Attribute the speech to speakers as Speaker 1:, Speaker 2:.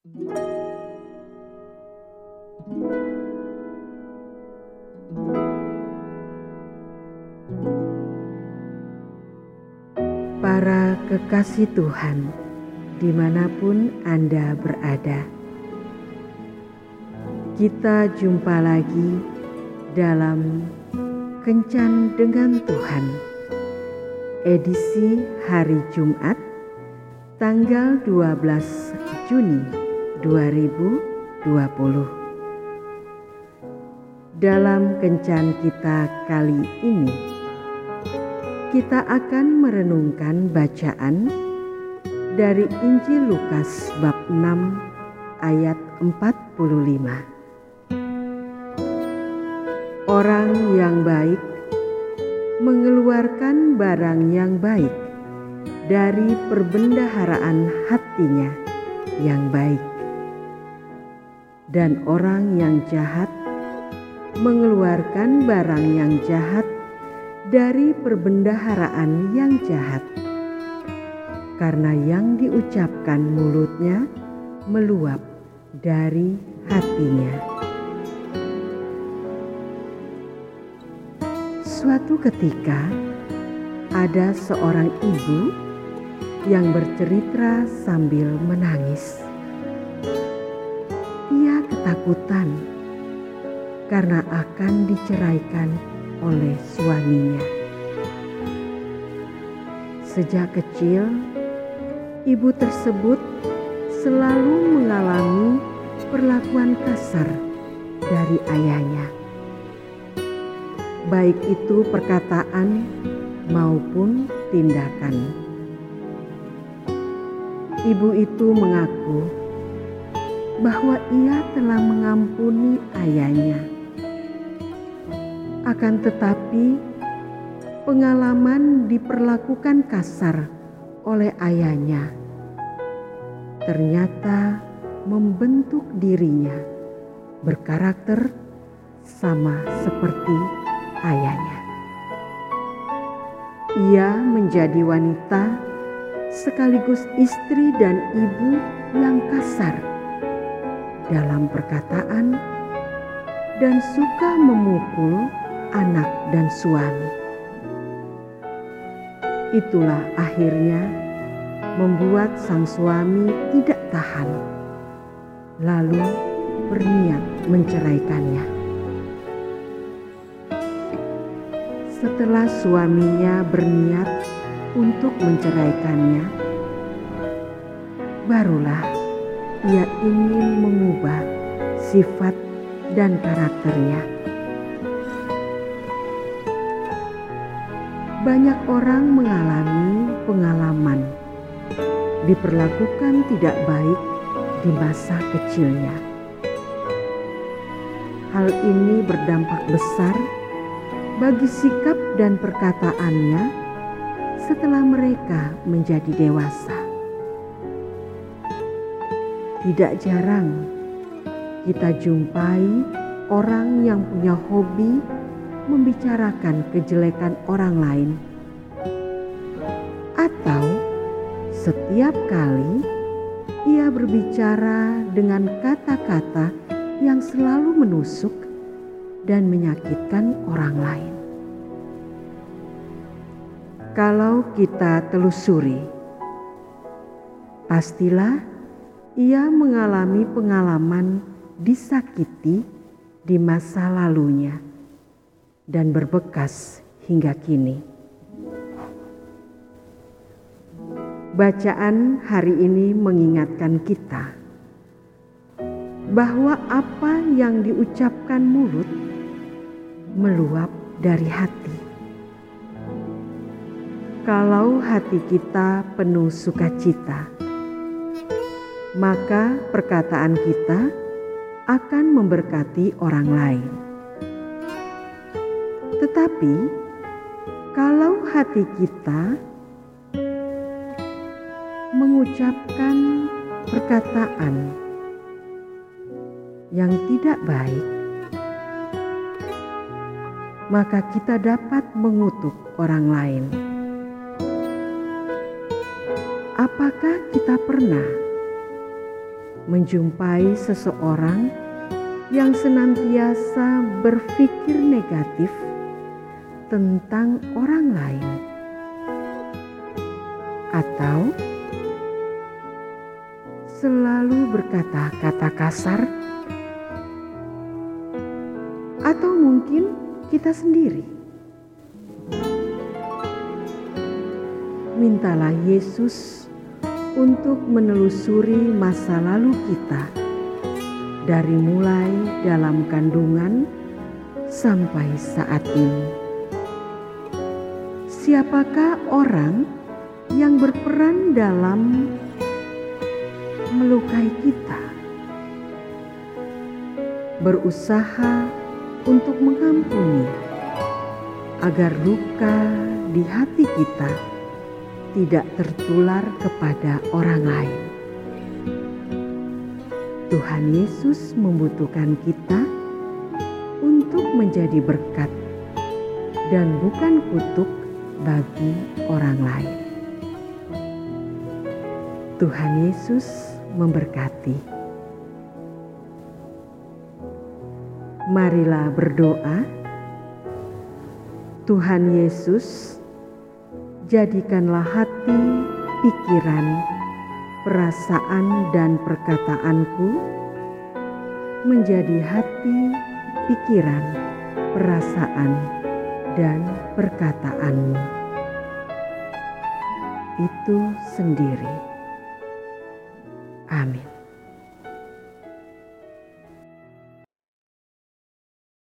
Speaker 1: Para kekasih Tuhan, di mana pun Anda berada, kita jumpa lagi dalam Kencan dengan Tuhan, edisi hari Jumat, tanggal 12 Juni 2020. Dalam Kencan kita kali ini, kita akan merenungkan bacaan dari Injil Lukas bab 6 ayat 45. Orang yang baik mengeluarkan barang yang baik dari perbendaharaan hatinya yang baik. Dan orang yang jahat mengeluarkan barang yang jahat dari perbendaharaan yang jahat, karena yang diucapkan mulutnya meluap dari hatinya. Suatu ketika, ada seorang ibu yang bercerita sambil menangis. Ketakutan karena akan diceraikan oleh suaminya. Sejak kecil, ibu tersebut selalu mengalami perlakuan kasar dari ayahnya, baik itu perkataan maupun tindakan. Ibu itu mengaku bahwa ia telah mengampuni ayahnya. Akan tetapi, pengalaman diperlakukan kasar oleh ayahnya. Ternyata membentuk dirinya berkarakter sama seperti ayahnya. Ia menjadi wanita sekaligus istri dan ibu yang kasar dalam perkataan dan suka memukul anak dan suami. Itulah akhirnya membuat sang suami tidak tahan, lalu berniat menceraikannya. Setelah suaminya berniat untuk menceraikannya, barulah ia ingin mengubah sifat dan karakternya Banyak orang mengalami pengalaman diperlakukan tidak baik di masa kecilnya. Hal ini berdampak besar bagi sikap dan perkataannya setelah mereka menjadi dewasa. Tidak jarang kita jumpai orang yang punya hobi membicarakan kejelekan orang lain, atau setiap kali ia berbicara dengan kata-kata yang selalu menusuk dan menyakitkan orang lain. Kalau kita telusuri, pastilah ia mengalami pengalaman disakiti di masa lalunya dan berbekas hingga kini. Bacaan hari ini mengingatkan kita bahwa apa yang diucapkan mulut meluap dari hati. Kalau hati kita penuh sukacita, maka perkataan kita akan memberkati orang lain. Tetapi kalau hati kita mengucapkan perkataan yang tidak baik, maka kita dapat mengutuk orang lain. Apakah kita pernah menjumpai seseorang yang senantiasa berpikir negatif tentang orang lain, atau selalu berkata-kata kasar, atau mungkin kita sendiri. Mintalah Yesus untuk menelusuri masa lalu kita dari mulai dalam kandungan sampai saat ini. Siapakah orang yang berperan dalam melukai kita? Berusaha untuk mengampuni agar luka di hati kita tidak tertular kepada orang lain. Tuhan Yesus membutuhkan kita untuk menjadi berkat dan bukan kutuk bagi orang lain. Tuhan Yesus memberkati. Marilah berdoa. Tuhan Yesus, jadikanlah hati, pikiran, perasaan dan perkataanku menjadi hati, pikiran, perasaan, dan perkataanmu. Itu sendiri. Amin.